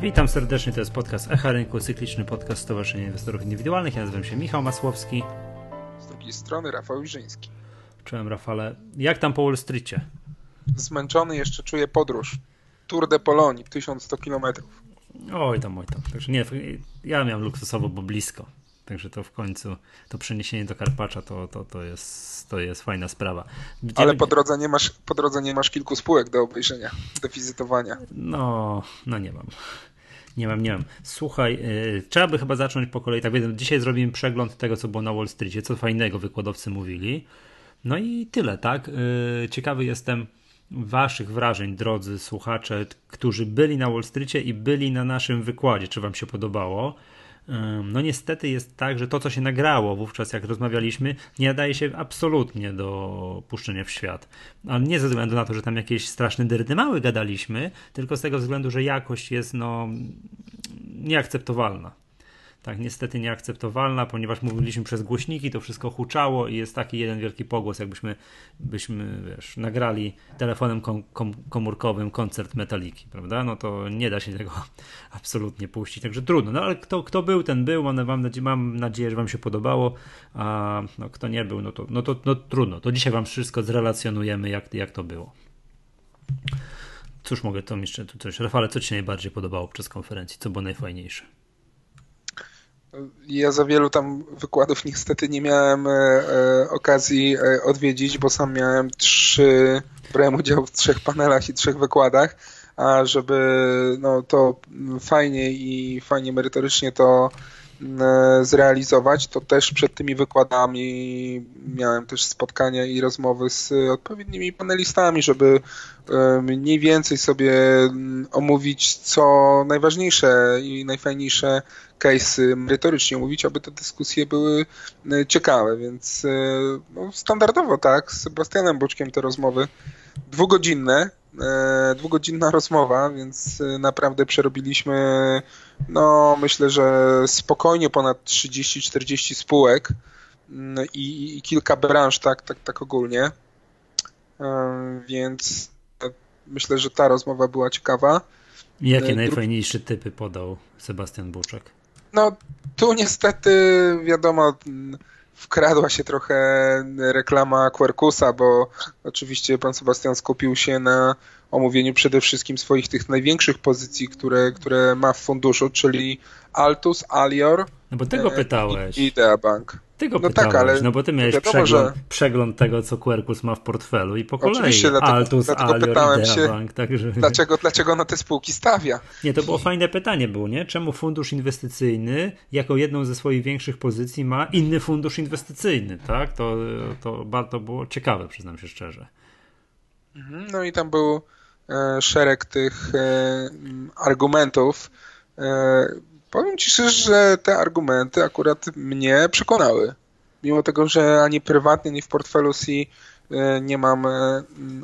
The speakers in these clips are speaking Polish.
Witam serdecznie, to jest podcast Echa Rynku, cykliczny podcast Stowarzyszenia Inwestorów Indywidualnych. Ja nazywam się Michał Masłowski. Z drugiej strony Rafał Iżyński. Czołem Rafale. Jak tam po Wall Streetie? Zmęczony, jeszcze czuję podróż. Tour de Polonii, 1100 km. Oj tam, oj tam. Także nie, ja miałem luksusowo, bo blisko. Także to w końcu, to przeniesienie do Karpacza to, to, to, jest, to jest fajna sprawa. Gdzie... Ale po drodze, nie masz, po drodze nie masz kilku spółek do obejrzenia, do wizytowania. No, no nie mam. Nie mam, nie mam. Słuchaj, yy, trzeba by chyba zacząć po kolei. Tak wiem, dzisiaj zrobimy przegląd tego, co było na Wall Streetie, co fajnego wykładowcy mówili. No i tyle, tak? Yy, ciekawy jestem waszych wrażeń, drodzy słuchacze, którzy byli na Wall Streetie i byli na naszym wykładzie. Czy wam się podobało? No niestety jest tak, że to, co się nagrało wówczas, jak rozmawialiśmy, nie nadaje się absolutnie do puszczenia w świat. Ale nie ze względu na to, że tam jakieś straszne dyrdymały gadaliśmy, tylko z tego względu, że jakość jest no nieakceptowalna tak niestety nieakceptowalna, ponieważ mówiliśmy przez głośniki, to wszystko huczało i jest taki jeden wielki pogłos, jakbyśmy byśmy, wiesz, nagrali telefonem kom, kom, komórkowym koncert Metaliki, prawda? No to nie da się tego absolutnie puścić, także trudno. No ale kto, kto był, ten był, mam, mam, nadzieję, mam nadzieję, że wam się podobało, a no, kto nie był, no to, no to no, trudno. To dzisiaj wam wszystko zrelacjonujemy, jak, jak to było. Cóż mogę to jeszcze tu coś. Rafale, co ci najbardziej podobało przez konferencji? Co było najfajniejsze? Ja za wielu tam wykładów niestety nie miałem e, e, okazji e, odwiedzić, bo sam miałem trzy, brałem udział w trzech panelach i trzech wykładach, a żeby no, to fajnie i fajnie merytorycznie to zrealizować, to też przed tymi wykładami miałem też spotkania i rozmowy z odpowiednimi panelistami, żeby mniej więcej sobie omówić co najważniejsze i najfajniejsze case merytorycznie mówić, aby te dyskusje były e, ciekawe, więc e, no, standardowo tak, z Sebastianem Boczkiem te rozmowy dwugodzinne, e, dwugodzinna rozmowa, więc naprawdę przerobiliśmy no myślę, że spokojnie ponad 30-40 spółek mm, i, i, kilka branż, tak, tak, tak ogólnie. Więc myślę, że ta rozmowa była ciekawa. Jakie najfajniejsze typy podał Sebastian Buczek? No, tu niestety, wiadomo, wkradła się trochę reklama Quercusa, bo oczywiście pan Sebastian skupił się na omówieniu przede wszystkim swoich tych największych pozycji, które, które ma w funduszu, czyli Altus, Alior no bo tego e, pytałeś. i Idea Bank. Tego no pytałeś, tak, ale no bo ty miałeś wiadomo, przegląd, że... przegląd tego, co Quercus ma w portfelu i po kolei Oczywiście, dlatego, Altus, dlatego Alior, pytałem Idea się, Bank, także... dlaczego, dlaczego na te spółki stawia. Nie, to było fajne pytanie było, nie? Czemu fundusz inwestycyjny jako jedną ze swoich większych pozycji ma inny fundusz inwestycyjny, tak? To, to bardzo było ciekawe, przyznam się szczerze. Mhm, no i tam był e, szereg tych e, argumentów, e, Powiem Ci szczerze, że te argumenty akurat mnie przekonały. Mimo tego, że ani prywatnie, ani w portfelu C e, nie mam e,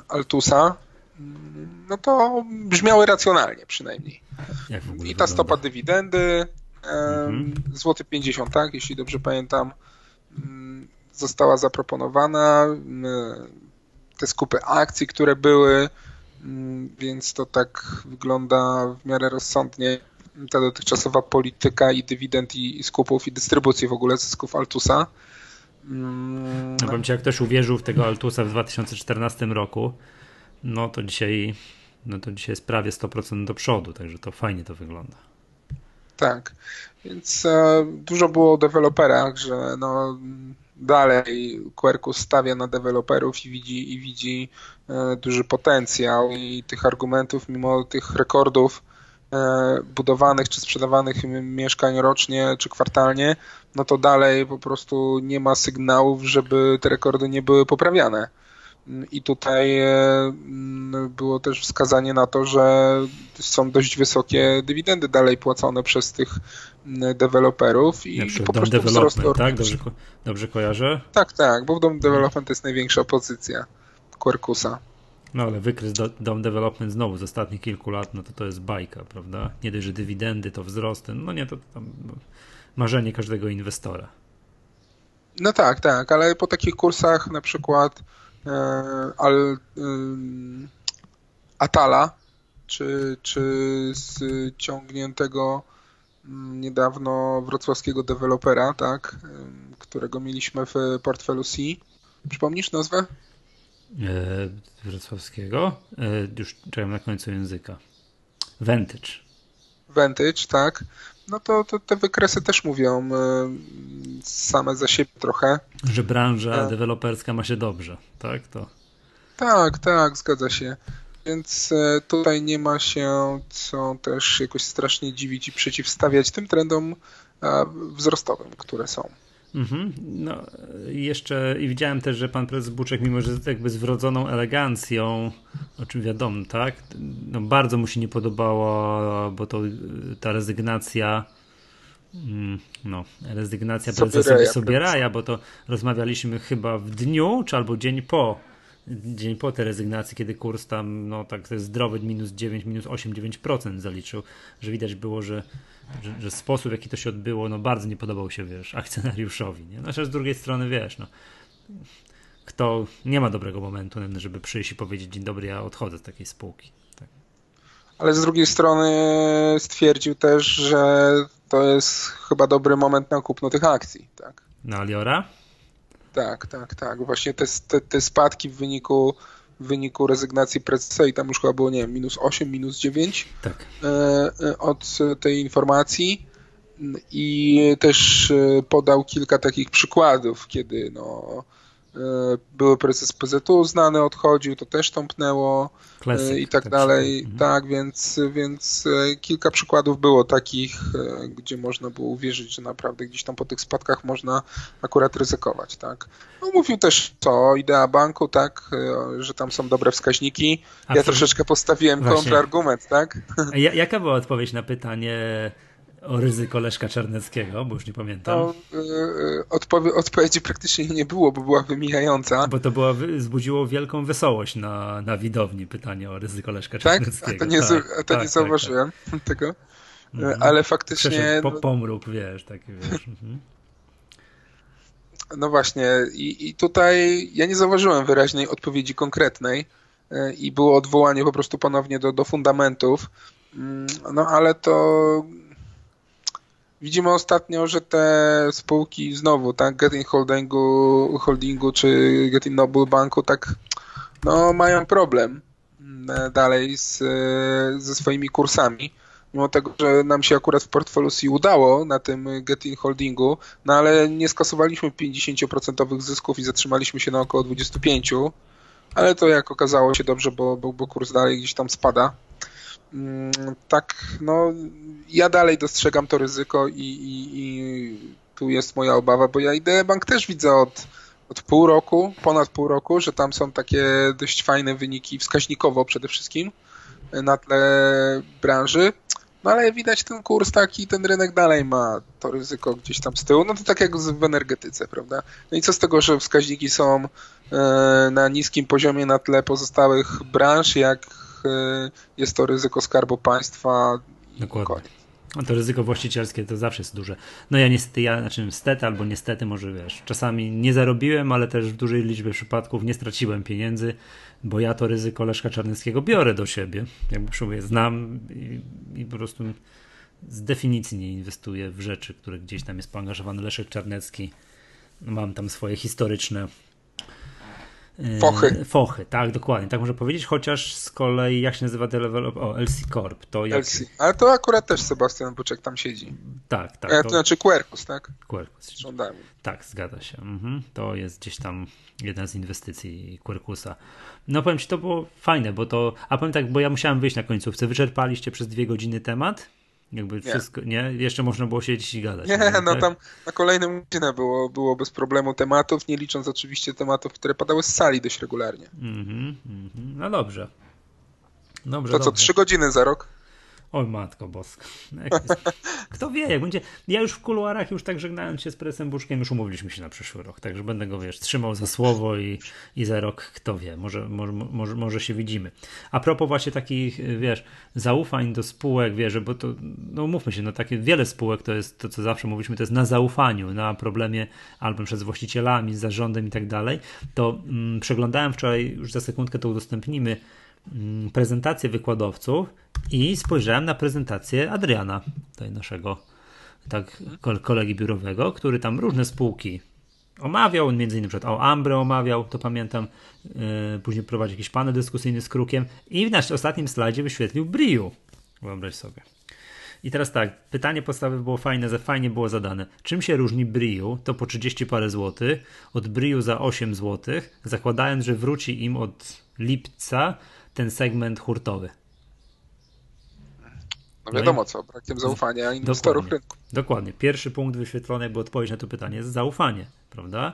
Altusa, mm, no to brzmiały racjonalnie przynajmniej. I ta stopa dywidendy, mhm. złoty 50, tak, jeśli dobrze pamiętam, została zaproponowana. Te skupy akcji, które były, więc to tak wygląda w miarę rozsądnie ta dotychczasowa polityka i dywidend i, skupów i dystrybucji w ogóle zysków Altusa. Mm. No bym ci, jak ktoś uwierzył w tego Altusa w 2014 roku, no to dzisiaj, no to dzisiaj jest prawie 100% do przodu, także to fajnie to wygląda. Tak, więc e, dużo było o deweloperach, że no dalej Quercus stawia na deweloperów i widzi, i widzi e, duży potencjał i tych argumentów, mimo tych rekordów budowanych czy sprzedawanych mieszkań rocznie czy kwartalnie, no to dalej po prostu nie ma sygnałów, żeby te rekordy nie były poprawiane. I tutaj e, było też wskazanie na to, że są dość wysokie dywidendy dalej płacone przez tych deweloperów i po prostu wzrost tak? Dobrze, dobrze kojarzę? Tak, tak, bo w Dom Development to jest największa pozycja Quercusa. No ale wykres do, Dom Development znowu z ostatnich kilku lat, no to to jest bajka, prawda? Nie dość, że dywidendy, to wzrosty, no nie, to tam marzenie każdego inwestora. No tak, tak, ale po takich kursach na przykład e, al, e, Atala, czy, czy z ciągniętego mm, niedawno wrocławskiego dewelopera, tak, którego mieliśmy w portfelu C. Przypomnisz nazwę? E, wrocławskiego? E, już czekam na końcu języka. Vantage. Vantage, tak. No to, to te wykresy też mówią e, same za siebie trochę. Że branża deweloperska ma się dobrze, tak? To... Tak, tak, zgadza się. Więc tutaj nie ma się co też jakoś strasznie dziwić i przeciwstawiać tym trendom wzrostowym, które są. Mhm. No, jeszcze i widziałem też, że pan prezes Buczek, mimo że jakby z wrodzoną elegancją, o czym wiadomo, tak, no bardzo mu się nie podobała, bo to ta rezygnacja mm, no, rezygnacja prezesa Sobieraja, bo to rozmawialiśmy chyba w dniu, czy albo dzień po dzień po tej rezygnacji, kiedy kurs tam, no tak zdrowy minus 9, minus 8, 9% zaliczył, że widać było, że, że, że, sposób, w jaki to się odbyło, no bardzo nie podobał się, wiesz, akcjonariuszowi, nie? Znaczy z drugiej strony, wiesz, no kto nie ma dobrego momentu, żeby przyjść i powiedzieć dzień dobry, ja odchodzę z takiej spółki. Tak. Ale z drugiej strony stwierdził też, że to jest chyba dobry moment na kupno tych akcji, tak? Na Aliora? Tak, tak, tak. Właśnie te, te, te spadki w wyniku, w wyniku rezygnacji prezesa i tam już chyba było, nie wiem, minus 8, minus 9 tak. E, e, od tej informacji i też e, podał kilka takich przykładów, kiedy no, były prezes PZU znany odchodził, to też tąpnęło Classic, e, i tak, tak dalej. Mhm. Tak, więc, więc e, kilka przykładów było takich, gdzie można było uwierzyć, że naprawdę gdzieś tam po tych spadkach można akurat ryzykować, tak. No, mówił też to, idea banku, tak, że tam są dobre wskaźniki. A ja troszeczkę postawiłem kontrargument, tak. A jaka była odpowiedź na pytanie o ryzyko Leszka Czarneckiego, bo już nie pamiętam. No, yy, odpowie odpowiedzi praktycznie nie było, bo była wymijająca. Bo to była, wzbudziło wielką wesołość na, na widowni pytanie o ryzyko Leszka Czarneckiego. Tak? A to nie, tak, a to tak, nie tak, zauważyłem tak, tego. Mhm. Ale faktycznie... Po, pomruk, wiesz, taki wiesz. Mhm. No właśnie I, i tutaj ja nie zauważyłem wyraźnej odpowiedzi konkretnej y, i było odwołanie po prostu ponownie do, do fundamentów. Mm, no ale to Widzimy ostatnio, że te spółki znowu, tak, Getting Holdingu, Holdingu czy Getting Noble Banku, tak, no mają problem mm, dalej z, ze swoimi kursami. Mimo tego, że nam się akurat w portfelu C udało na tym Getting Holdingu, no ale nie skasowaliśmy 50% zysków i zatrzymaliśmy się na około 25%, ale to jak okazało się dobrze, bo, bo, bo kurs dalej gdzieś tam spada. Mm, tak, no ja dalej dostrzegam to ryzyko i, i, i tu jest moja obawa, bo ja IDE Bank też widzę od, od pół roku, ponad pół roku, że tam są takie dość fajne wyniki wskaźnikowo przede wszystkim na tle branży. No ale widać ten kurs taki, ten rynek dalej ma to ryzyko gdzieś tam z tyłu. No to tak jak w energetyce, prawda? No i co z tego, że wskaźniki są e, na niskim poziomie na tle pozostałych branż, jak jest to ryzyko skarbu państwa. Dokładnie. To ryzyko właścicielskie to zawsze jest duże. No ja niestety, ja, znaczy niestety albo niestety, może wiesz, czasami nie zarobiłem, ale też w dużej liczbie przypadków nie straciłem pieniędzy, bo ja to ryzyko Leszka Czarneckiego biorę do siebie. Jakby przynajmniej znam i, i po prostu z definicji nie inwestuję w rzeczy, które gdzieś tam jest poangażowany Leszek Czarnecki. Mam tam swoje historyczne fochy. Fochy, tak, dokładnie. Tak można powiedzieć, chociaż z kolei, jak się nazywa develop? O, LC Corp. To jak... LC. Ale to akurat też Sebastian Buczek tam siedzi. Tak, tak. E, to... znaczy Quercus, tak? Quercus. Z rządami. Tak, zgadza się. Mhm. To jest gdzieś tam jedna z inwestycji Quercusa. No powiem Ci, to było fajne, bo to, a powiem tak, bo ja musiałem wyjść na końcówce. Wyczerpaliście przez dwie godziny temat? Jakby nie. wszystko, nie? Jeszcze można było siedzieć i gadać. Nie, no tak? tam na kolejną godzinę było, było bez problemu tematów, nie licząc oczywiście tematów, które padały z sali dość regularnie. Mm -hmm, mm -hmm. No dobrze. Dobrze, to co, trzy godziny za rok? Oj, matko boska. Kto wie, jak będzie. Ja już w kuluarach, już tak żegnając się z presem Buczkiem, już umówiliśmy się na przyszły rok. Także będę go, wiesz, trzymał za słowo i, i za rok, kto wie, może, może, może, może się widzimy. A propos właśnie takich, wiesz, zaufań do spółek, wiesz, bo to, no mówmy się, no takie wiele spółek to jest to, co zawsze mówiliśmy, to jest na zaufaniu, na problemie albo przez właścicielami, zarządem i tak dalej. To mm, przeglądałem wczoraj, już za sekundkę to udostępnimy prezentację wykładowców i spojrzałem na prezentację Adriana, tutaj naszego tak, kolegi biurowego, który tam różne spółki omawiał, między innymi przed o Ambre omawiał, to pamiętam, yy, później prowadził jakiś panel dyskusyjny z Krukiem i w naszym ostatnim slajdzie wyświetlił Briu. Wyobraź sobie. I teraz tak, pytanie podstawowe było fajne, fajnie było zadane. Czym się różni Briu, to po 30 parę złotych, od Briu za 8 złotych, zakładając, że wróci im od lipca ten segment hurtowy. No wiadomo co, brakiem zaufania inwestorów dokładnie, rynku. Dokładnie. Pierwszy punkt wyświetlony, jakby odpowiedź na to pytanie jest zaufanie, prawda?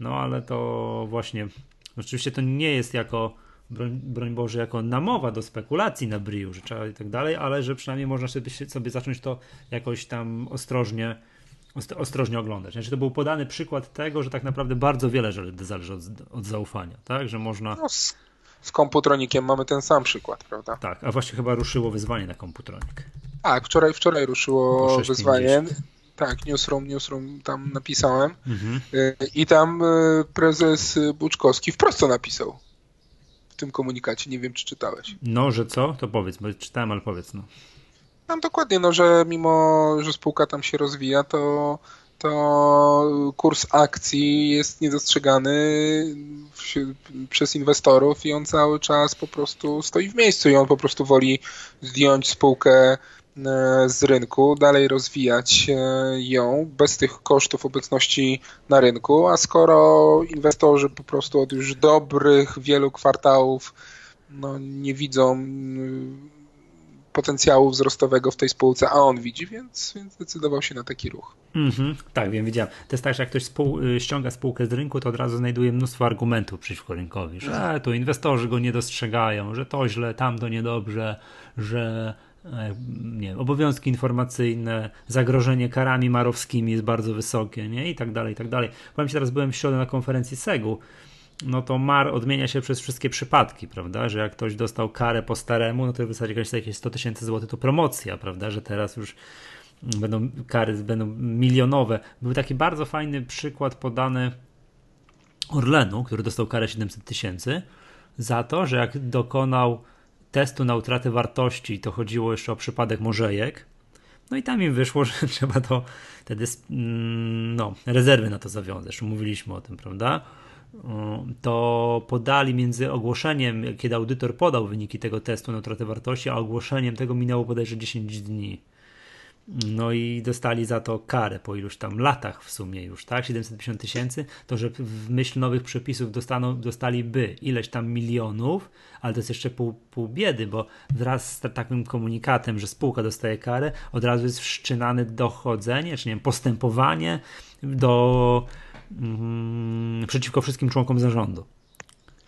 No ale to właśnie, oczywiście to nie jest jako broń, broń Boże, jako namowa do spekulacji na Briu, że trzeba i tak dalej, ale że przynajmniej można sobie, sobie zacząć to jakoś tam ostrożnie, ostrożnie oglądać. Znaczy to był podany przykład tego, że tak naprawdę bardzo wiele zależy od, od zaufania, tak, że można... No, z, komputronikiem mamy ten sam przykład, prawda? Tak, a właśnie chyba ruszyło wyzwanie na komputronik. Tak, wczoraj, wczoraj ruszyło wyzwanie. Tak, newsroom, newsroom tam napisałem. Mhm. Y, I tam y, prezes Buczkowski wprost to napisał tym komunikacie. Nie wiem, czy czytałeś. No, że co? To powiedz, bo czytałem, ale powiedz. No. no dokładnie, no, że mimo, że spółka tam się rozwija, to to kurs akcji jest niedostrzegany przez inwestorów i on cały czas po prostu stoi w miejscu i on po prostu woli zdjąć spółkę E, z rynku, dalej rozwijać e, ją bez tych kosztów obecności na rynku, a skoro inwestorzy po prostu od już dobrych wielu kwartałów no, nie widzą potencjału wzrostowego w tej spółce, a on widzi, więc, więc decydował się na taki ruch. Mm-hmm, tak, wiem, widziałem. To jest tak, że jak ktoś spół, y, ściąga spółkę z rynku, to od razu znajduje mnóstwo argumentów przeciwko rynkowi, że mhm. tu inwestorzy go nie dostrzegają, że to źle, tam to niedobrze, że E, nie obowiązki informacyjne, zagrożenie karami marowskimi jest bardzo wysokie, nie? I tak dalej, i tak dalej. Powiem Ci, teraz byłem w środę na konferencji SEGU, no to MAR odmienia się przez wszystkie przypadki, prawda? Że jak ktoś dostał karę po staremu, no to w zasadzie jakieś 100 tysięcy złotych to promocja, prawda? Że teraz już będą kary, będą milionowe. Był taki bardzo fajny przykład podany Orlenu, który dostał karę 700 tysięcy za to, że jak dokonał testu na utratę wartości, to chodziło jeszcze o przypadek morzejek. No i tam im wyszło, że trzeba to wtedy mm, no, rezerwy na to zawiązać. Mówiliśmy o tym, prawda? To podali między ogłoszeniem, kiedy audytor podał wyniki tego testu na utratę wartości, a ogłoszeniem tego minęło bodajże 10 dni. No i dostali za to karę po iluś tam latach w sumie już, tak? 750 tysięcy, to że w myśl nowych przepisów dostaną, dostaliby ileś tam milionów, ale to jest jeszcze pół, pół biedy, bo wraz z takim komunikatem, że spółka dostaje karę, od razu jest wszczynane dochodzenie, czy nie wiem, postępowanie do mm, przeciwko wszystkim członkom zarządu.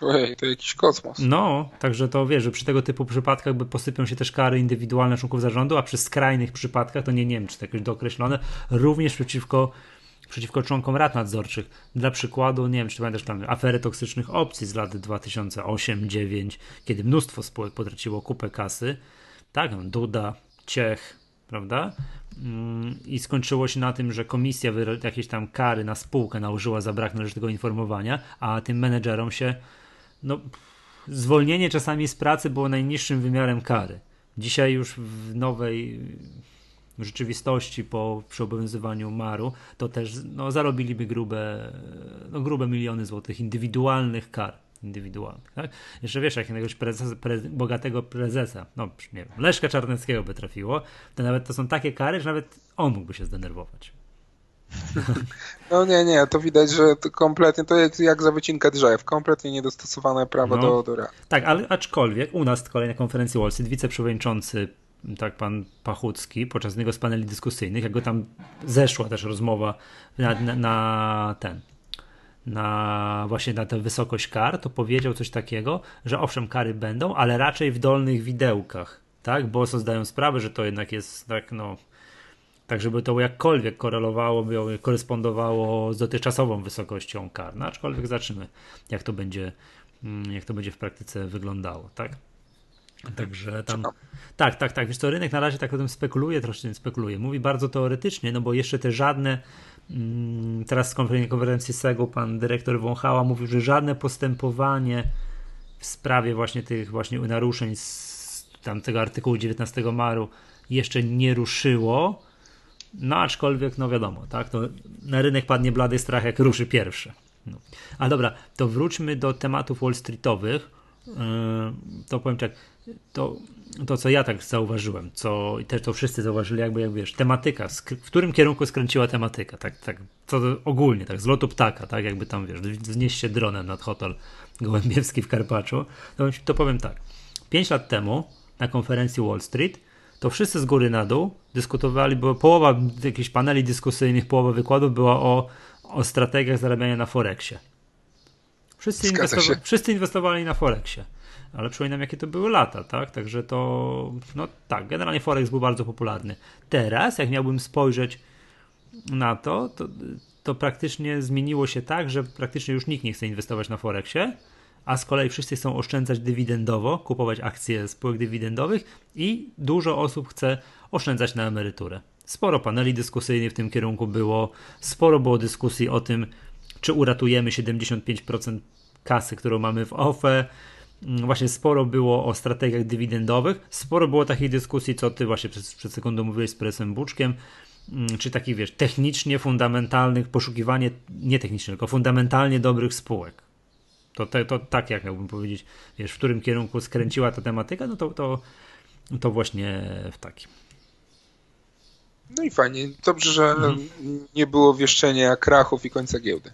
Ojej, to jakiś kosmos. No, także to wiesz, że przy tego typu przypadkach by posypią się też kary indywidualne członków zarządu, a przy skrajnych przypadkach, to nie, nie wiem, czy to jakoś dookreślone, również przeciwko, przeciwko członkom rad nadzorczych. Dla przykładu, nie wiem, czy pamiętasz tam afery toksycznych opcji z lat 2008-2009, kiedy mnóstwo spółek potraciło kupę kasy, tak, no, Duda, Ciech, prawda? I skończyło się na tym, że komisja jakieś tam kary na spółkę nałożyła za brak należytego informowania, a tym menedżerom się no, zwolnienie czasami z pracy było najniższym wymiarem kary. Dzisiaj już w nowej rzeczywistości po przeobowiązywaniu maru, to też no, zarobiliby grube, no, grube miliony złotych indywidualnych kar. Indywidualnych, tak? Jeszcze wiesz, jak jakiegoś prezesa, pre, bogatego prezesa, no nie wiem, Leszka Czarneckiego by trafiło, to nawet to są takie kary, że nawet on mógłby się zdenerwować. No nie, nie, to widać, że to kompletnie, to jest jak za wycinkę drzew, kompletnie niedostosowane prawo no, do, do real. Tak, ale aczkolwiek u nas z kolei na konferencji Wall Street wiceprzewodniczący tak pan Pachucki podczas jednego z paneli dyskusyjnych, jak go tam zeszła też rozmowa na, na, na ten na właśnie na tę wysokość kar, to powiedział coś takiego, że owszem, kary będą, ale raczej w dolnych widełkach, tak? Bo zdają sprawę, że to jednak jest tak, no, tak żeby to jakkolwiek korelowało, korespondowało z dotychczasową wysokością kar. No, aczkolwiek zobaczymy, jak to będzie, mm, jak to będzie w praktyce wyglądało, tak? Także tam. Tak, tak, tak. Wiesz, to rynek na razie tak o tym spekuluje, troszkę spekuluje. Mówi bardzo teoretycznie, no bo jeszcze te żadne. Mm, teraz z konferencji SEGU pan dyrektor Wąchała mówił, że żadne postępowanie w sprawie właśnie tych właśnie naruszeń z tamtego artykułu 19 maru jeszcze nie ruszyło. No aczkolwiek, no wiadomo, tak, to na rynek padnie blady strach, jak ruszy pierwszy. No. A dobra, to wróćmy do tematów Wall Streetowych. Yy, to powiem tak, to, to co ja tak zauważyłem, co i też to wszyscy zauważyli, jakby jak wiesz, tematyka, w którym kierunku skręciła tematyka, tak, tak, co ogólnie, tak, z lotu ptaka, tak, jakby tam wiesz, wznieść się dronem nad hotel Gołębiewski w Karpaczu, to, to powiem tak. Pięć lat temu na konferencji Wall Street to wszyscy z góry na dół dyskutowali, bo połowa jakichś paneli dyskusyjnych, połowa wykładów była o, o strategiach zarabiania na Forexie. Wszyscy, inwestowa- wszyscy inwestowali na Forexie. Ale przypominam, jakie to były lata, tak? Także to, no tak, generalnie Forex był bardzo popularny. Teraz, jak miałbym spojrzeć na to, to, to praktycznie zmieniło się tak, że praktycznie już nikt nie chce inwestować na Forexie, a z kolei wszyscy chcą oszczędzać dywidendowo, kupować akcje spółek dywidendowych i dużo osób chce oszczędzać na emeryturę. Sporo paneli dyskusyjnych w tym kierunku było, sporo było dyskusji o tym, czy uratujemy 75% kasy, którą mamy w OFE. Mm, właśnie sporo było o strategiach dywidendowych, sporo było takich dyskusji, co ty właśnie przed, przed sekundą mówiłeś z presem Buczkiem, mm, czy takich, wiesz, technicznie fundamentalnych, poszukiwanie, nie technicznie, tylko fundamentalnie dobrych spółek. To, to, to tak jak miałbym powiedzieć, wiesz, w którym kierunku skręciła ta tematyka, no to, to, to właśnie w takim. No i fajnie. Dobrze, że mhm. nie było wieszczenia krachów i końca giełdy.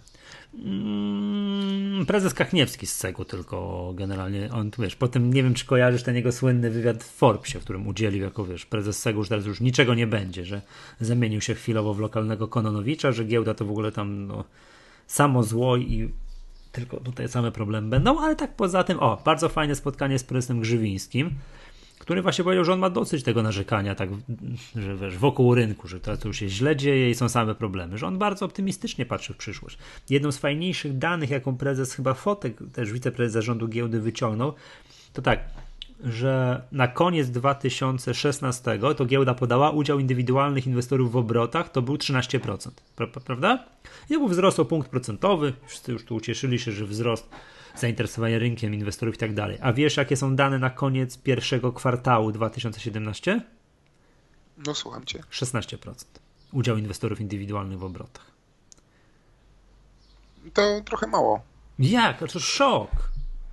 Mm, prezes Kachniewski z Cegu tylko generalnie, on wiesz, potem nie wiem czy kojarzysz ten jego słynny wywiad w Forbesie, w którym udzielił jako wiesz, prezes Cegu, że teraz już niczego nie będzie, że zamienił się chwilowo w lokalnego Kononowicza, że giełda to w ogóle tam no, samo zło i tylko tutaj same problemy będą, ale tak poza tym, o, bardzo fajne spotkanie z prezesem Grzywińskim, który właśnie powiedział, że on ma dosyć tego narzekania, tak, że wiesz, wokół rynku, że to, już się źle dzieje i są same problemy, że on bardzo optymistycznie patrzy w przyszłość. Jedną z fajniejszych danych, jaką prezes chyba Fotek, też wiceprezes zarządu giełdy wyciągnął, to tak, że na koniec 2016 to giełda podała udział indywidualnych inwestorów w obrotach to był 13%, prawda? I to był wzrost o punkt procentowy, wszyscy już tu ucieszyli się, że wzrost zainteresowania rynkiem inwestorów i tak dalej. A wiesz, jakie są dane na koniec pierwszego kwartału 2017? No słucham cię. 16% udział inwestorów indywidualnych w obrotach. To trochę mało. Jak? To szok.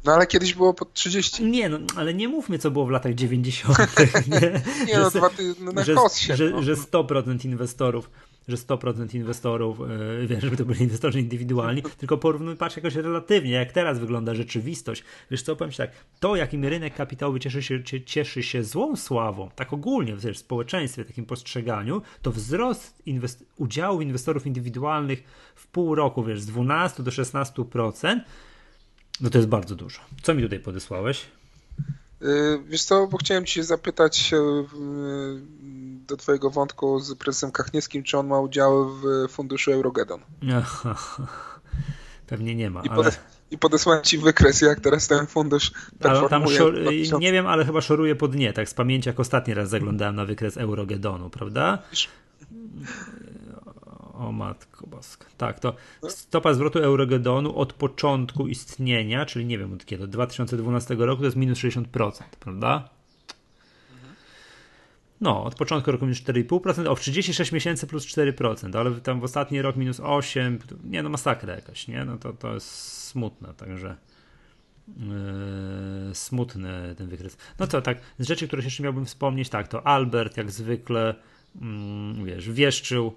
No ale kiedyś było pod 30. Nie, no ale nie mówmy, co było w latach 90. Nie, nie no, dwa ty, no na że, kossie, że, no. że 100% inwestorów że 100% inwestorów, yy, wiesz, żeby to byli inwestorzy indywidualni, tylko porównuj, patrz jakoś relatywnie, jak teraz wygląda rzeczywistość. Wiesz co, powiem ci tak, to jakim rynek kapitałowy cieszy się, cieszy się złą sławą, tak ogólnie w społeczeństwie, takim postrzeganiu, to wzrost inwest- udziału inwestorów indywidualnych w pół roku, wiesz, z 12 do 16%, no to jest bardzo dużo. Co mi tutaj podesłałeś? Y, wiesz co, bo chciałem cię zapytać y, do twojego wątku z prezesem Kachniewskim, czy on ma udział w funduszu Eurogedon. Pewnie nie ma, I, ale... I podesłałem ci wykres, jak teraz ten fundusz ale tam. Nie wiem, ale chyba szoruje pod nie, tak z pamięci, jak ostatni raz zaglądałem na wykres Eurogedonu, prawda? O matko boska. Tak, to stopa zwrotu Eurogedonu od początku istnienia, czyli nie wiem od kiedy, od 2012 roku to jest minus 60%, prawda? No, od początku roku minus 4,5%, o w 36 miesięcy plus 4%, ale tam w ostatni rok minus 8%, nie no masakra jakaś, nie? No to, to jest smutne, także yy, smutny ten wykres. No to tak, z rzeczy, które jeszcze miałbym wspomnieć, tak, to Albert jak zwykle, yy, wiesz, wieszczył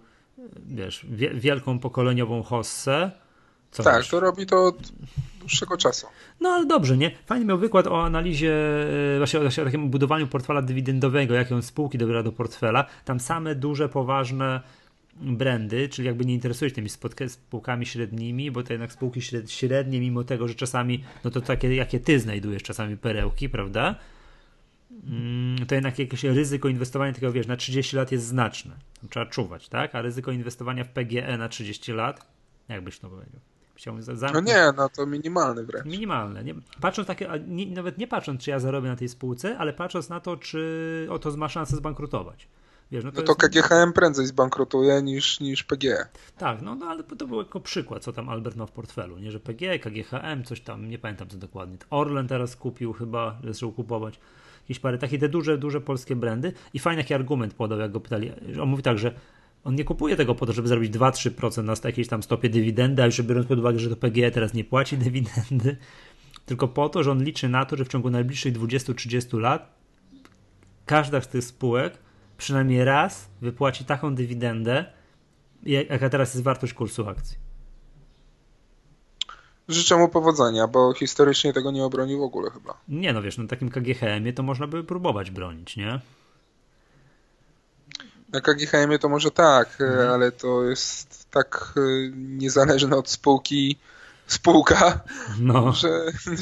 wiesz, wielką pokoleniową hossę. Co tak, wiesz? to robi to od dłuższego czasu. No ale dobrze, nie? Fajnie miał wykład o analizie, e, właśnie, właśnie o takim budowaniu portfela dywidendowego, jakie on spółki dobiera do portfela. Tam same duże, poważne brandy, czyli jakby nie interesuje się tymi spółkami średnimi, bo to jednak spółki średnie, mimo tego, że czasami, no to takie, jakie ty znajdujesz czasami perełki, prawda? Mm, to jednak jakieś ryzyko inwestowania takiego, wiesz, na 30 lat jest znaczne. Trzeba czuwać, tak? A ryzyko inwestowania w PGE na 30 lat, jakbyś to powiedział? Chciałbym zamknąć. No nie, no to minimalny wręcz. Minimalne. Nie, patrząc takie, nie, nawet nie patrząc, czy ja zarobię na tej spółce, ale patrząc na to, czy oto ma szansę zbankrutować. Wiesz, no to, no to jest... KGHM prędzej zbankrutuje niż, niż PGE. Tak, no, no ale to był jako przykład, co tam Albert ma w portfelu, nie, że PGE, KGHM, coś tam, nie pamiętam co dokładnie. Orlen teraz kupił chyba, zaczął kupować jakieś parę takie te duże, duże polskie brandy i fajny jaki argument podał, jak go pytali. On mówi tak, że on nie kupuje tego po to, żeby zrobić 2-3% na jakiejś tam stopie dywidendy, a już biorąc pod uwagę, że to PGE teraz nie płaci dywidendy, tylko po to, że on liczy na to, że w ciągu najbliższych 20-30 lat każda z tych spółek przynajmniej raz wypłaci taką dywidendę, jaka teraz jest wartość kursu akcji. Życzę mu powodzenia, bo historycznie tego nie obronił w ogóle chyba. Nie, no wiesz, na takim KGHM-ie to można by próbować bronić, nie? Na KGHM-ie to może tak, mhm. ale to jest tak e, niezależne od spółki spółka, no. że,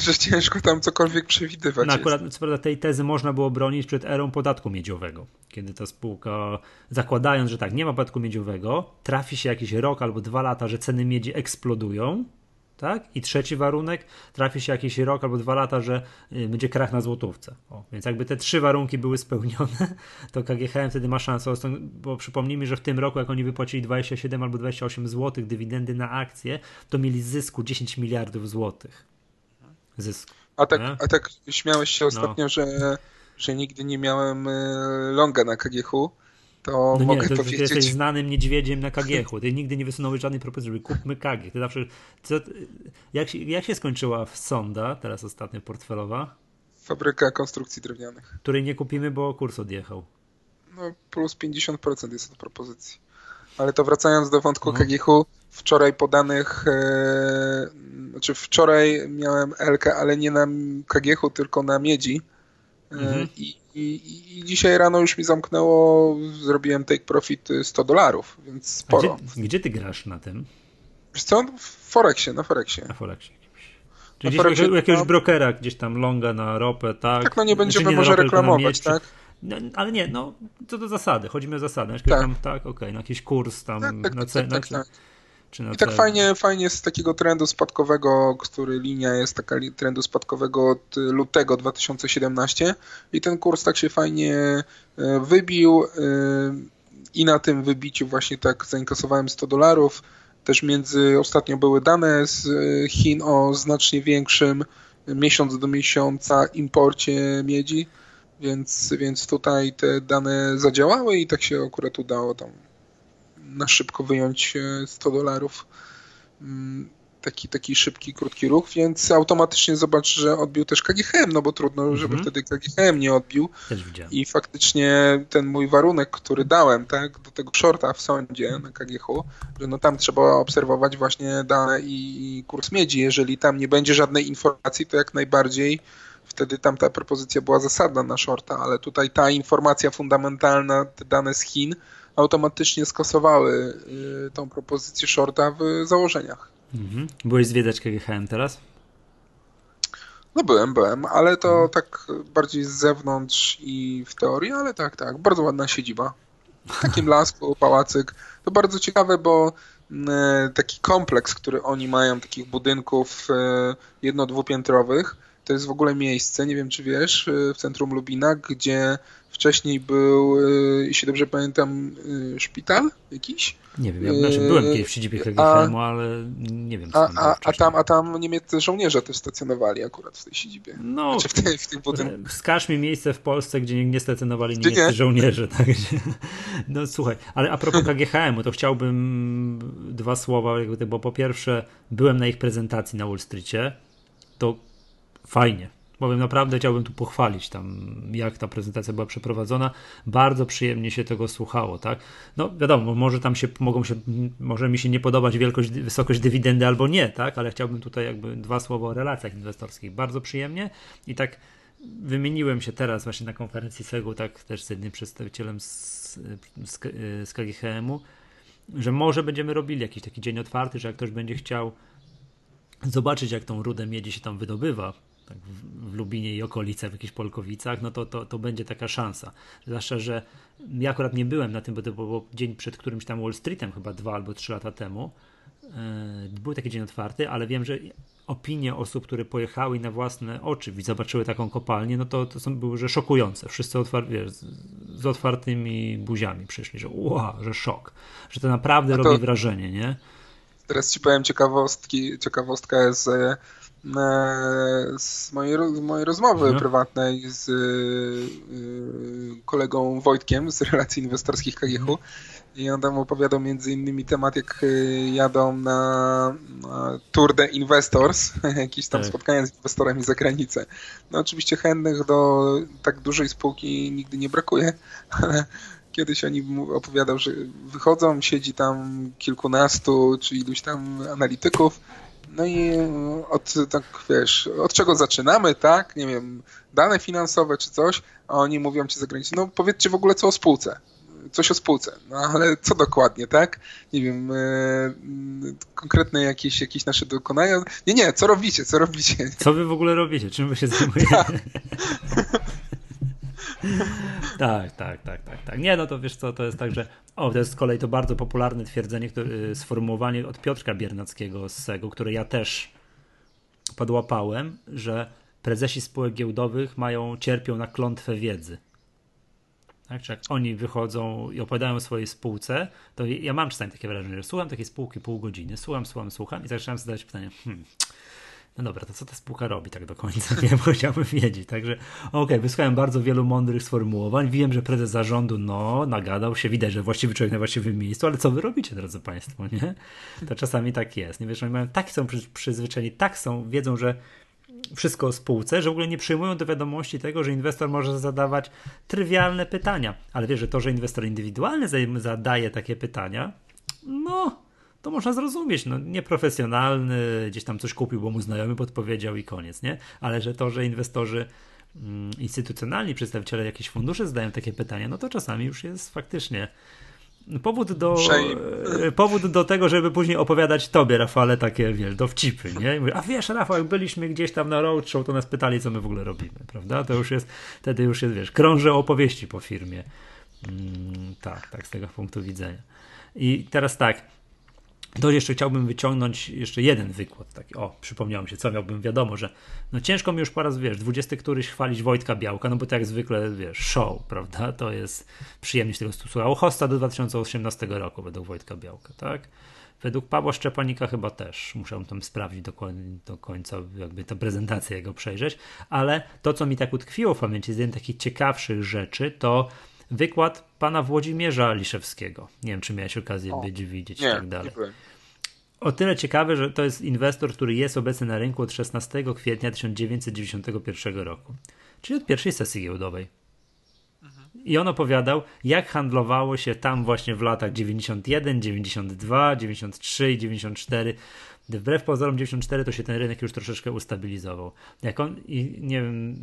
że ciężko tam cokolwiek przewidywać. No akurat co prawda tej tezy można było bronić przed erą podatku miedziowego, kiedy ta spółka, zakładając, że tak, nie ma podatku miedziowego, trafi się jakiś rok albo dwa lata, że ceny miedzi eksplodują, tak? I trzeci warunek, trafi się jakiś rok albo dwa lata, że y, będzie krach na złotówce. O, więc jakby te trzy warunki były spełnione, to KGHM wtedy ma szansę, bo przypomnijmy, że w tym roku, jak oni wypłacili 27 albo 28 zł dywidendy na akcje, to mieli zysku 10 miliardów złotych. Zysku. A tak, a tak śmiałeś się no. ostatnio, no. że, że nigdy nie miałem y, longa na KGH to no mogę nie, to, powiedzieć... Ty jesteś znanym niedźwiedziem na KGH. Ty nigdy nie wysunąłeś żadnej propozycji, żeby kupmy KG. Ty zawsze... Co, jak, się, jak się skończyła sonda, teraz ostatnio portfelowa? Fabryka konstrukcji drewnianych. Której nie kupimy, bo kurs odjechał. No plus 50% jest od propozycji. Ale to wracając do wątku no. Wczoraj podanych, e, znaczy wczoraj miałem LK, ale nie na KGH, tylko na miedzi. E, mhm. I i, i, dzisiaj rano już mi zamknęło, zrobiłem take profit 100 dolarów, więc sporo. Gdzie, gdzie, ty grasz na tym? Wiesz co? W Forexie, na Forexie. Na Forexie. Czyli gdzieś Forexie, jakiegoś no, brokera, gdzieś tam longa na ropę, tak? Tak, no nie będziemy nie może reklamować, tak? No, ale nie, no co do zasady, chodzi mi o zasady. Tak, tam, tak okej, okay, na jakiś kurs tam, tak, tak, na cenę. Tak, tak, tak. I tak fajnie, fajnie z takiego trendu spadkowego, który linia jest taka trendu spadkowego od lutego 2017 i ten kurs tak się fajnie e, wybił e, i na tym wybiciu właśnie tak zainkasowałem 100 dolarów. Też między ostatnio były dane z e, Chin o znacznie większym miesiąc do miesiąca imporcie miedzi, więc, więc tutaj te dane zadziałały i tak się akurat udało tam na szybko wyjąć 100 dolarów. Mm, taki, taki szybki, krótki ruch, więc automatycznie zobacz, że odbił też KGHM, no bo trudno, żeby -hmm. wtedy KGHM nie odbił. I faktycznie ten mój warunek, który dałem, tak, do tego shorta w sądzie na KGH, że no tam trzeba obserwować właśnie dane i, kurs miedzi. Jeżeli tam nie będzie żadnej informacji, to jak najbardziej wtedy tam ta propozycja była zasadna na shorta, ale tutaj ta informacja fundamentalna, te dane z Chin, automatycznie skasowały y, tą propozycję shorta w założeniach. Mhm. Byłeś zwiedzać KGHM teraz? No byłem, byłem, ale to mhm. tak bardziej z zewnątrz i w teorii, ale tak, tak, bardzo ładna siedziba. W takim lasku, pałacyk. To bardzo ciekawe, bo mm, taki kompleks, który oni mają, takich budynków y, jedno-dwupiętrowych, to jest w ogóle miejsce, nie wiem czy wiesz, y, w centrum Lubina, gdzie Wcześniej był, y, jeśli dobrze pamiętam, y, szpital jakiś. Nie wiem, ja znaczy byłem kiedyś w siedzibie KGHM, ale nie wiem, co a, a, a, tam, a tam niemieccy żołnierze też stacjonowali akurat w tej siedzibie. No, znaczy w, tej, w tych budynkach. Wskaż mi miejsce w Polsce, gdzie nie stacjonowali niemieccy nie? żołnierze. Tak? No słuchaj, ale a propos KGHM-u, to chciałbym dwa słowa, bo po pierwsze byłem na ich prezentacji na Wall Streetie, to fajnie, Bowiem naprawdę chciałbym tu pochwalić tam, jak ta prezentacja była przeprowadzona. Bardzo przyjemnie się tego słuchało, tak? No wiadomo, może tam się mogą się, może mi się nie podobać wielkość, wysokość dywidendy albo nie, tak? Ale chciałbym tutaj jakby dwa słowa o relacjach inwestorskich. Bardzo przyjemnie i tak wymieniłem się teraz właśnie na konferencji SEGU, tak też z jednym przedstawicielem z, z, z KGHM-u, że może będziemy robili jakiś taki dzień otwarty, że jak ktoś będzie chciał zobaczyć, jak tą rudę miedzi się tam wydobywa, tak w, Lubinie i okolice, w jakichś Polkowicach, no to, to, to będzie taka szansa. Zwłaszcza, że ja akurat nie byłem na tym, bo to był dzień przed którymś tam Wall Streetem, chyba dwa albo trzy lata temu. Yy, był taki dzień otwarty, ale wiem, że opinie osób, które pojechały na własne oczy i zobaczyły taką kopalnię, no to, to są, były że szokujące. Wszyscy otwar wiesz, z, z, otwartymi buziami przyszli, że wow, że szok, że to naprawdę to, robi wrażenie, nie? Teraz ci powiem ciekawostki, ciekawostka z, e, z, mojej, mojej rozmowy no. prywatnej z y, kolegą Wojtkiem z relacji inwestorskich KGH. Mhm. I on tam opowiadał między innymi temat, jak jadą na, na Tour de Investors, jakieś tam tak. spotkania z inwestorami za granicę. No oczywiście chętnych do tak dużej spółki nigdy nie brakuje, ale kiedyś oni opowiadał, że wychodzą, siedzi tam kilkunastu czy iluś tam analityków, no i od, tak wiesz, od czego zaczynamy, tak? Nie wiem, dane finansowe czy coś, a oni mówią ci za granicą, no powiedzcie w ogóle co o spółce coś o spółce, no ale co dokładnie, tak? Nie wiem, e, konkretne jakieś, jakieś nasze dokonania. Nie, nie, co robicie, co robicie? Co wy w ogóle robicie? Czym wy się zajmujecie? Tak. tak, tak, tak, tak. Nie, no to wiesz co, to jest tak, że o, to jest z kolei to bardzo popularne twierdzenie, które, y, sformułowanie od Piotrka Biernackiego z SEGU, które ja też podłapałem, że prezesi spółek giełdowych mają, cierpią na klątwę wiedzy. Tak, czy jak oni wychodzą i opowiadają o swojej spółce, to ja mam czasami takie wrażenie, że słucham takiej spółki pół godziny, słucham, słucham, słucham i zaczynam zadać pytanie, hmm, no dobra, to co ta spółka robi tak do końca? Nie, bo chciałbym wiedzieć. Także okej, okay, wysłuchałem bardzo wielu mądrych sformułowań. Wiem, że prezes zarządu, no, nagadał się, widać, że właściwy człowiek na właściwym miejscu, ale co wy robicie, drodzy Państwo, nie? To czasami tak jest. Nie wiesz, oni mają, tak są przyzwyczajeni, tak są, wiedzą, że wszystko o spółce, że w ogóle nie przyjmują do wiadomości tego, że inwestor może zadawać trywialne pytania. Ale wiesz, że to, że inwestor indywidualny zadaje takie pytania, no, to można zrozumieć. No, nieprofesjonalny, gdzieś tam coś kupił, bo mu znajomy podpowiedział i koniec, nie? Ale że to, że inwestorzy mm, instytucjonalni, przedstawiciele jakichś funduszy zadają takie pytania, no to czasami już jest faktycznie powód do, e, powód do tego, żeby później opowiadać tobie, Rafale, takie, wiesz, dowcipy, nie? Mówię, a wiesz, Rafał, jak byliśmy gdzieś tam na roadshow, to nas pytali, co my w ogóle robimy, prawda? To już jest, wtedy już jest, wiesz, krążę opowieści po firmie. Mm, tak, tak, z tego punktu widzenia. I teraz tak, to jeszcze chciałbym wyciągnąć jeszcze jeden wykład. Taki, o, przypomniałem się, co miałbym wiadomo, że no ciężko mi już po raz, wiesz, dwudziesty któryś chwalić Wojtka Białka, no bo tak jak zwykle, wiesz, show, prawda? To jest przyjemność tego stosunku. Hosta do 2018 roku według Wojtka Białka, tak? Według Pawła Szczepanika chyba też. Muszę tam sprawdzić do końca, jakby tę prezentację jego przejrzeć, ale to, co mi tak utkwiło w pamięci z jednej takich ciekawszych rzeczy, to wykład pana Włodzimierza Liszewskiego. Nie wiem, czy miałeś okazję o, być, widzieć nie, i tak dalej. O tyle ciekawe, że to jest inwestor, który jest obecny na rynku od 16 kwietnia 1991 roku, czyli od pierwszej sesji giełdowej. I on opowiadał, jak handlowało się tam właśnie w latach 91, 92, 93 i 94 Wbrew pozorom 94 to się ten rynek już troszeczkę ustabilizował. Jak on, i nie wiem,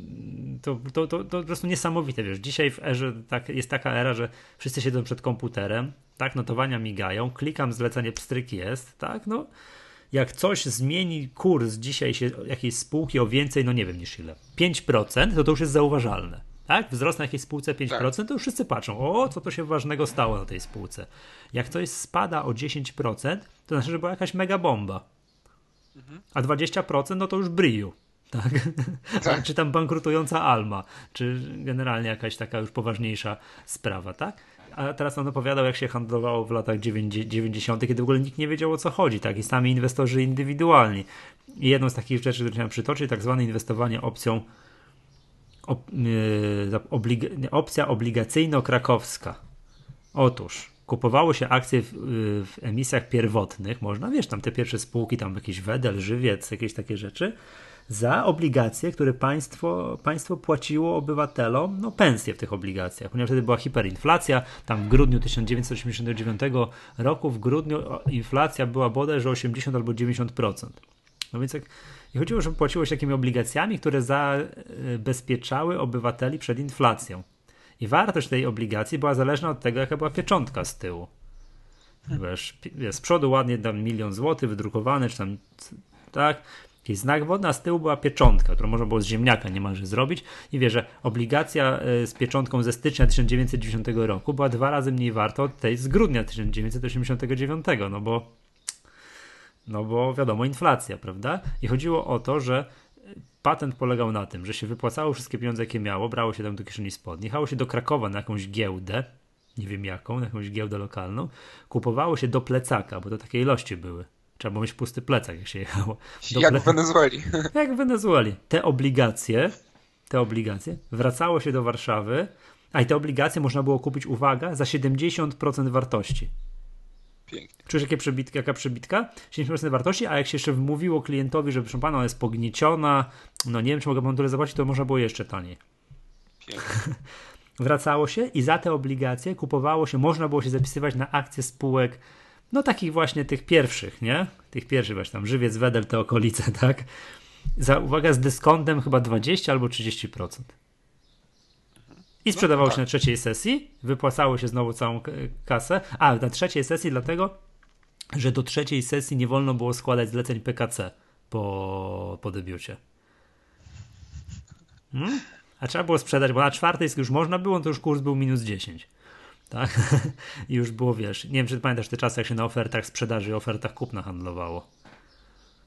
to, to, to, to po prostu niesamowite, wiesz, dzisiaj w erze tak, jest taka era, że wszyscy siedzą przed komputerem, tak, notowania migają, klikam zlecenie, pstryk jest, tak, no, jak coś zmieni kurs dzisiaj się jakiejś spółki o więcej, no nie wiem niż ile, 5%, to to już jest zauważalne. Tak? Wzrost na jakiejś spółce 5%, tak. to już wszyscy patrzą, o, co to się ważnego stało na tej spółce. Jak coś spada o 10%, to znaczy, że była jakaś mega bomba. A 20% no to już Briu. Tak? tak. czy tam bankrutująca Alma, czy generalnie jakaś taka już poważniejsza sprawa, tak? A teraz on opowiadał, jak się handlowało w latach 90., kiedy w ogóle nikt nie wiedział o co chodzi, tak? I sami inwestorzy indywidualni. I jedną z takich rzeczy, które chciałem przytoczyć, tak zwane inwestowanie opcją obliga, opcja obligacyjno-krakowska. Otóż kupowało się akcje w, w, emisjach pierwotnych, można, wiesz, tam te pierwsze spółki, tam jakiś Wedel, Żywiec, jakieś takie rzeczy, za obligacje, które państwo, państwo płaciło obywatelom, no pensje w tych obligacjach, ponieważ wtedy była hiperinflacja, tam w grudniu 1989 roku, w grudniu inflacja była bodajże 80 albo 90%. No więc jak i chodziło, że płaciło się takimi obligacjami, które zabezpieczały obywateli przed inflacją. I wartość tej obligacji była zależna od tego, jaka była pieczątka z tyłu. Wiesz, z przodu ładnie tam milion złotych wydrukowany, czy tam tak, jakiś znak wodny, a z tyłu była pieczątka, którą można było z ziemniaka niemalże zrobić. I wie, że obligacja e, z pieczątką ze stycznia 1990 roku była dwa razy mniej warta od tej z grudnia 1989, no bo no bo wiadomo, inflacja, prawda? I chodziło o to, że patent polegał na tym, że się wypłacało wszystkie pieniądze, jakie miało, brało się tam do kieszeni spodni, jechało się do Krakowa na jakąś giełdę, nie wiem jaką, na jakąś giełdę lokalną, kupowało się do plecaka, bo to takie ilości były. Trzeba było mieć pusty plecak, jak się jechało. Do jak ple... w Wenezueli. Jak w Wenezueli. Te obligacje, te obligacje wracało się do Warszawy, a i te obligacje można było kupić, uwaga, za 70% wartości. Pięknie. Czujesz jakie przebitki, jaka przebitka? 70% wartości, a jak się jeszcze wmówiło klientowi, że proszę pana, ona jest pognieciona, no nie wiem, czy mogę pan tyle zapłacić, to można było jeszcze taniej. Pięknie. Wracało się i za te obligacje kupowało się, można było się zapisywać na akcje spółek, no takich właśnie tych pierwszych, nie? Tych pierwszych właśnie tam, Żywiec, Wedel, te okolice, tak? Za, uwaga, z dyskontem chyba 20 albo 30%. I no sprzedawało no, tak. się na trzeciej sesji, wypłacało się znowu całą kasę. A, na trzeciej sesji dlatego, że do trzeciej sesji nie wolno było składać zleceń PKC po, po debiucie. Hmm? A trzeba było sprzedać, bo na czwartej już można było, to już kurs był minus 10. Tak? I już było, wiesz, nie wiem, czy pamiętasz te czasy, jak się na ofertach sprzedaży i ofertach kupna handlowało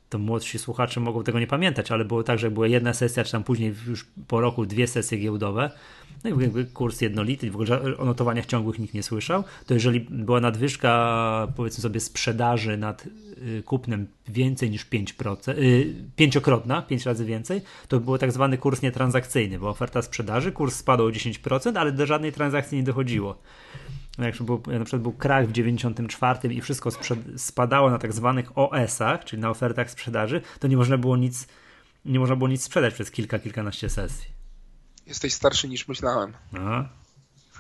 to młodsi słuchacze mogą tego nie pamiętać, ale było tak, że była jedna sesja, czy tam później już po roku dwie sesje giełdowe, no i kurs jednolity, w ogóle o notowaniach ciągłych nikt nie słyszał, to jeżeli była nadwyżka, powiedzmy sobie, sprzedaży nad y, kupnem więcej niż 5%, yy, pięciokrotna, pięć razy więcej, to był tak zwany kurs nietransakcyjny, bo oferta sprzedaży, kurs spadł o 10%, ale do żadnej transakcji nie dochodziło jak był, na przykład był krach w 94 i wszystko spadało na tak zwanych OS-ach, czyli na ofertach sprzedaży, to nie można było nic, nie można było nic sprzedać przez kilka, kilkanaście sesji. Jesteś starszy niż myślałem. Aha.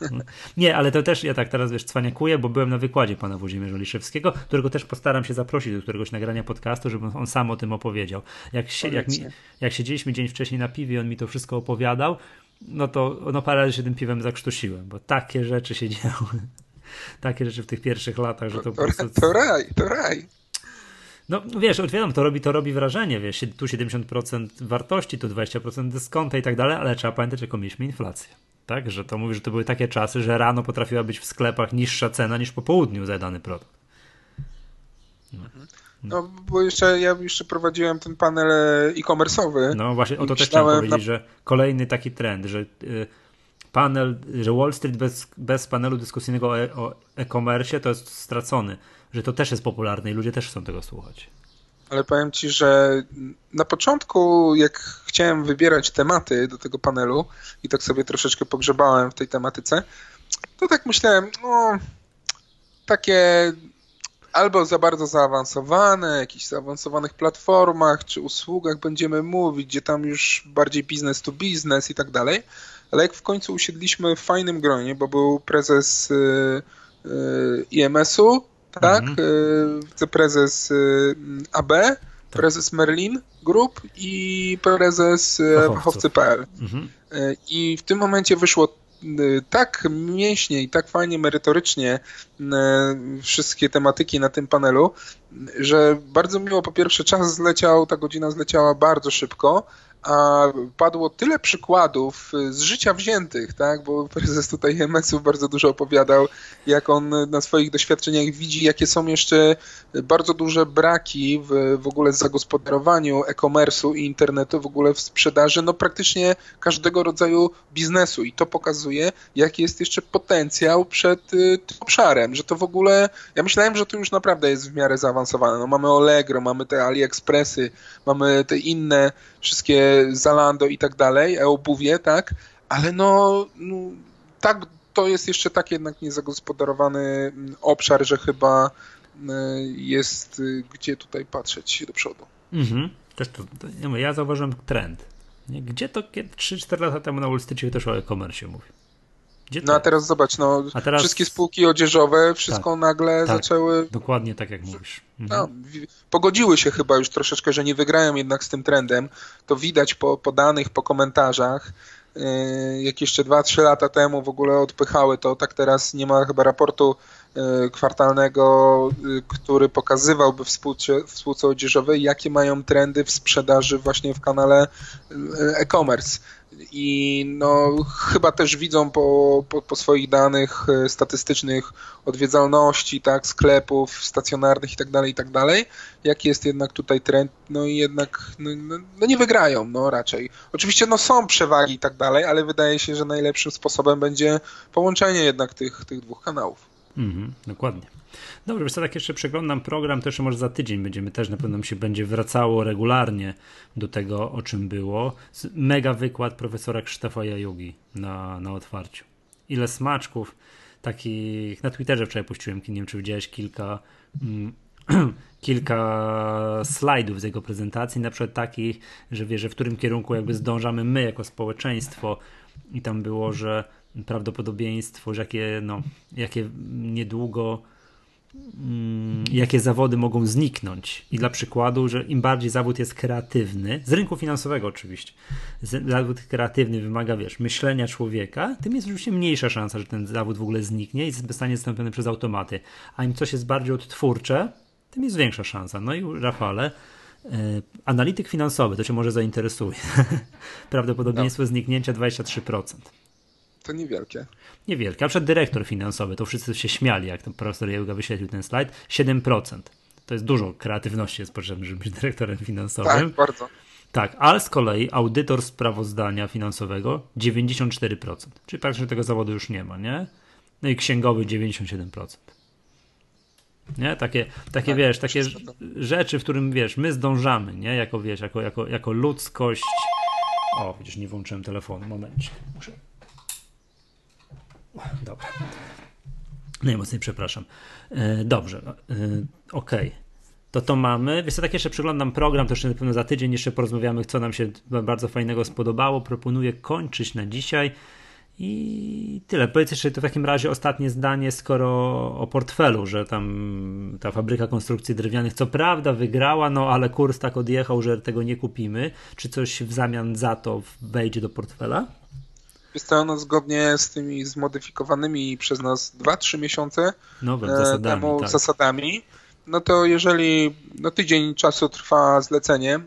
Nie, ale to też ja tak teraz wiesz, cwaniakuję, bo byłem na wykładzie pana Włodzimierza Liszewskiego, którego też postaram się zaprosić do któregoś nagrania podcastu, żeby on sam o tym opowiedział. Jak, się, jak, mi, jak siedzieliśmy dzień wcześniej na piwie, on mi to wszystko opowiadał, no to no parę razy się tym piwem zakrztusiłem, bo takie rzeczy się działy. takie rzeczy w tych pierwszych latach, że to, to po prostu... To raj, to raj. No wiesz, wiadomo, to robi, to robi wrażenie, wiesz, tu 70% wartości, tu 20% dyskonta i tak dalej, ale trzeba pamiętać, jaką mieliśmy inflację. Tak, że to mówi, że to były takie czasy, że rano potrafiła być w sklepach niższa cena niż po południu za dany produkt. No. No, bo jeszcze ja jeszcze prowadziłem ten panel e-commerce'owy. No właśnie, o to też chciałem powiedzieć, na... że kolejny taki trend, że y, panel, że Wall Street bez, bez panelu dyskusyjnego o e-commerce to jest stracony, że to też jest popularne i ludzie też chcą tego słuchać. Ale powiem Ci, że na początku, jak chciałem wybierać tematy do tego panelu i tak sobie troszeczkę pogrzebałem w tej tematyce, to tak myślałem, no, takie albo za bardzo zaawansowane, jakichś zaawansowanych platformach czy usługach będziemy mówić, gdzie tam już bardziej biznes to biznes i tak dalej. Ale jak w końcu usiedliśmy w fajnym gronie, bo był prezes y, y, IMS-u, tak, mhm. Y, wiceprezes AB, tak. prezes Merlin Group i prezes fachowcy.pl. Mhm. I w tym momencie wyszło Y, tak mięśnie i tak fajnie merytorycznie y, wszystkie tematyki na tym panelu, że bardzo miło po pierwsze czas zleciał, ta godzina zleciała bardzo szybko, a padło tyle przykładów z życia wziętych, tak, bo prezes tutaj MS-ów bardzo dużo opowiadał, jak on na swoich doświadczeniach widzi, jakie są jeszcze bardzo duże braki w, w ogóle zagospodarowaniu e-commerce'u i internetu, w ogóle w sprzedaży, no praktycznie każdego rodzaju biznesu. I to pokazuje, jaki jest jeszcze potencjał przed y, tym obszarem, że to w ogóle, ja myślałem, że to już naprawdę jest w miarę zaawansowane, no mamy Allegro, mamy te AliExpressy, mamy te inne wszystkie Zalando i tak dalej, e-obuwie, tak, ale no, no tak, to jest jeszcze tak jednak niezagospodarowany mm, obszar, że chyba mm, jest y, gdzie tutaj patrzeć do przodu. Mhm. Też to, ja zauważyłem trend. Gdzie to 3-4 lata temu na Wall Street też o e-commerce mówił? Gdzie no a teraz zobacz, no, teraz... wszystkie spółki odzieżowe, wszystko tak, nagle tak, zaczęły... Dokładnie tak jak mówisz. Mhm. No, pogodziły się chyba już troszeczkę, że nie wygrają jednak z tym trendem. To widać po, po danych, po komentarzach. Yy, jak jeszcze 2-3 lata temu w ogóle odpychały to, tak teraz nie ma chyba raportu kwartalnego, który pokazywałby współce, współce odzieżowej, jakie mają trendy w sprzedaży właśnie w kanale e-commerce i no, chyba też widzą po, po, po, swoich danych e, statystycznych odwiedzalności, tak, sklepów stacjonarnych i tak dalej, i tak jaki jest jednak tutaj trend, no i jednak no, no, no, nie wygrają, no raczej. Oczywiście no są przewagi i tak ale wydaje się, że najlepszym sposobem będzie połączenie jednak tych, tych dwóch kanałów. Mhm, dokładnie. Dobrze, co, tak jeszcze przeglądam program, to jeszcze może za tydzień będziemy też, na pewno się będzie wracało regularnie do tego, o czym było. Mega wykład profesora Krzysztofa Jajugi na, na otwarciu. Ile smaczków takich, na Twitterze wczoraj puściłem, nie wiem czy widziałeś kilka mm, kilka slajdów z jego prezentacji, na przykład takich, że wie, że w którym kierunku jakby zdążamy my jako społeczeństwo i tam było, że prawdopodobieństwo, że jakie, no, jakie niedługo Mm, jakie zawody mogą zniknąć. I dla przykładu, że im bardziej zawód jest kreatywny, z rynku finansowego oczywiście, zawód kreatywny wymaga, wiesz, myślenia człowieka, tym jest oczywiście mniejsza szansa, że ten zawód w ogóle zniknie i zostanie zastąpiony przez automaty. A im coś jest bardziej odtwórcze, tym jest większa szansa. No i Rafale, e, analityk finansowy, to cię może zainteresuje. Prawdopodobieństwo no. zniknięcia 23% to niewielkie. Niewielkie. A przed dyrektor finansowy, to wszyscy się śmiali, jak ten profesor Jełga wyświetlił ten slajd, 7%. To jest dużo kreatywności jest potrzebne, żeby być dyrektorem finansowym. Tak, bardzo. Tak, ale z kolei audytor sprawozdania finansowego 94%. Czyli praktycznie tego zawodu już nie ma, nie? No i księgowy 97%. Nie? Takie, takie tak, wiesz, takie rzeczy, w którym wiesz, my zdążamy, nie? Jako wiesz, jako, jako, jako ludzkość. O, widzisz, nie włączyłem telefonu. Momencie. Muszę Dobra. Najmocniej przepraszam. E, dobrze. E, okej. Okay. To to mamy. Wiesz co, tak jeszcze przeglądam program, to jeszcze na pewno za tydzień jeszcze porozmawiamy, co nam się bardzo fajnego spodobało. Proponuję kończyć na dzisiaj. I tyle. Powiedz jeszcze to w takim razie ostatnie zdanie, skoro o portfelu, że tam ta fabryka konstrukcji drewnianych co prawda wygrała, no ale kurs tak odjechał, że tego nie kupimy. Czy coś w zamian za to wejdzie do portfela? Ono zgodnie z tymi zmodyfikowanymi przez nas 2-3 miesiące Nowe zasadami, temu tak. zasadami no to jeżeli no tydzień czasu trwa zlecenie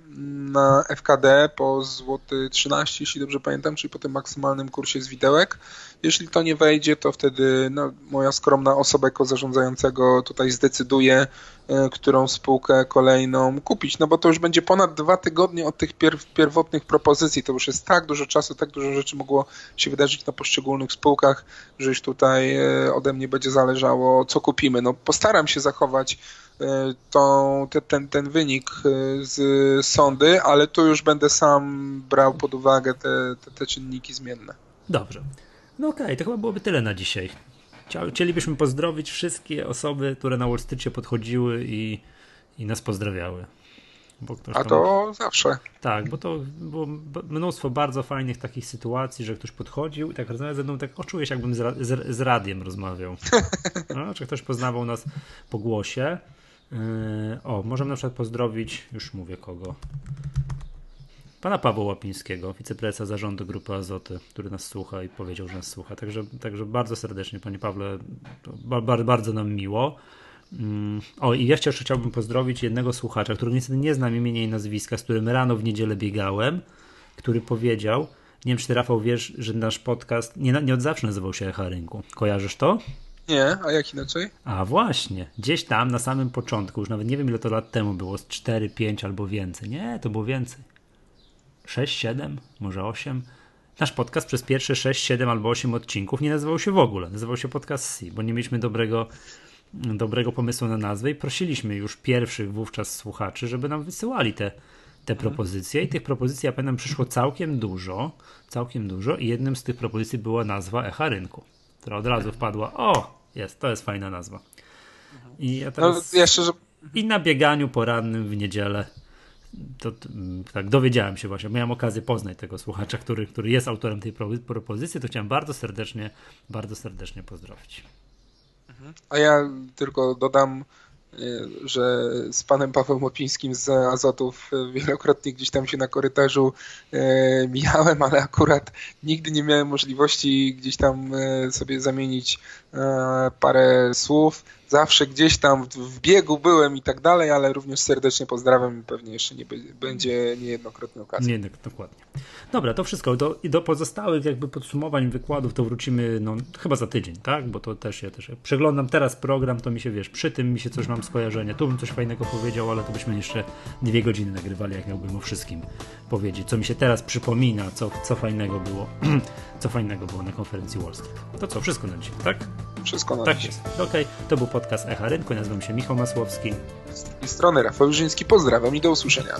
na FKD po złoty 13, jeśli dobrze pamiętam, czyli po tym maksymalnym kursie z widełek. Jeśli to nie wejdzie, to wtedy no, moja skromna osoba jako zarządzającego tutaj zdecyduje, e, którą spółkę kolejną kupić, no bo to już będzie ponad dwa tygodnie od tych pier pierwotnych propozycji. To już jest tak dużo czasu, tak dużo rzeczy mogło się wydarzyć na poszczególnych spółkach, że już tutaj e, ode mnie będzie zależało, co kupimy. No postaram się zachować E, tą, ten, ten wynik z sądy, ale tu już będę sam brał pod uwagę te, te, te czynniki zmienne. Dobrze. No okej, okay, to chyba byłoby tyle na dzisiaj. Chcielibyśmy pozdrowić wszystkie osoby, które na Wall Streetie podchodziły i, i nas pozdrawiały. A to zawsze. Tak, bo to było mnóstwo bardzo fajnych takich sytuacji, że ktoś podchodził i tak rozmawiał ze mną, tak o, czuję się jakbym z, z, z radiem rozmawiał. No, czy ktoś poznawał nas po głosie. Yy, o, możemy na przykład pozdrowić, już mówię kogo. Pana Pawła Łapińskiego, wiceprezesa zarządu Grupy Azoty, który nas słucha i powiedział, że nas słucha. Także, także bardzo serdecznie, panie Pawle, bardzo, bardzo nam miło. Yy, o, i jeszcze chciałbym pozdrowić jednego słuchacza, którego niestety nie znam imienia i nazwiska, z którym rano w niedzielę biegałem, który powiedział, nie wiem czy ty Rafał wiesz, że nasz podcast nie, nie od zawsze nazywał się Echa Rynku. Kojarzysz to? Nie, a jak inaczej? A właśnie, gdzieś tam na samym początku, już nawet nie wiem ile to lat temu było, z 4, 5 albo więcej. Nie, to było więcej. 6, 7, może 8. Nasz podcast przez pierwsze 6, 7 albo 8 odcinków nie nazywał się w ogóle. Nazywał się podcast C, bo nie mieliśmy dobrego, dobrego pomysłu na nazwę i prosiliśmy już pierwszych wówczas słuchaczy, żeby nam wysyłali te, te mhm. propozycje i tych propozycji, ja pamiętam, przyszło całkiem dużo, całkiem dużo i jednym z tych propozycji była nazwa Echa Rynku, która od razu wpadła, o, jest, to jest fajna nazwa. I ja no, teraz... No, jeszcze, że... I na bieganiu porannym w niedzielę to, tak dowiedziałem się właśnie, miałem okazję poznać tego słuchacza, który, który jest autorem tej propozycji, to chciałem bardzo serdecznie, bardzo serdecznie pozdrowić. A ja tylko dodam że z panem Pawłem Opińskim z Azotów wielokrotnie gdzieś tam się na korytarzu mijałem, ale akurat nigdy nie miałem możliwości gdzieś tam sobie zamienić parę słów zawsze gdzieś tam w biegu byłem i tak dalej, ale również serdecznie pozdrawiam i pewnie jeszcze nie będzie niejednokrotnie okazji. Nie, dokładnie. Dobra, to wszystko. Do, I do pozostałych jakby podsumowań wykładów to wrócimy no, chyba za tydzień, tak? Bo to też ja też przeglądam teraz program, to mi się wiesz, przy tym mi się coś mam skojarzenie. Tu bym coś fajnego powiedział, ale to byśmy jeszcze dwie godziny nagrywali, jak miałbym o wszystkim powiedzieć. Co mi się teraz przypomina, co, co fajnego było, co fajnego było na konferencji Wall Street. To co, wszystko na dzisiaj, tak? Wszystko na tak dzisiaj. jest. Okej, okay. to był podcast Echa Rynku. Nazywam się Michał Masłowski. Z tej strony Rafał Żyński. Pozdrawiam i do usłyszenia.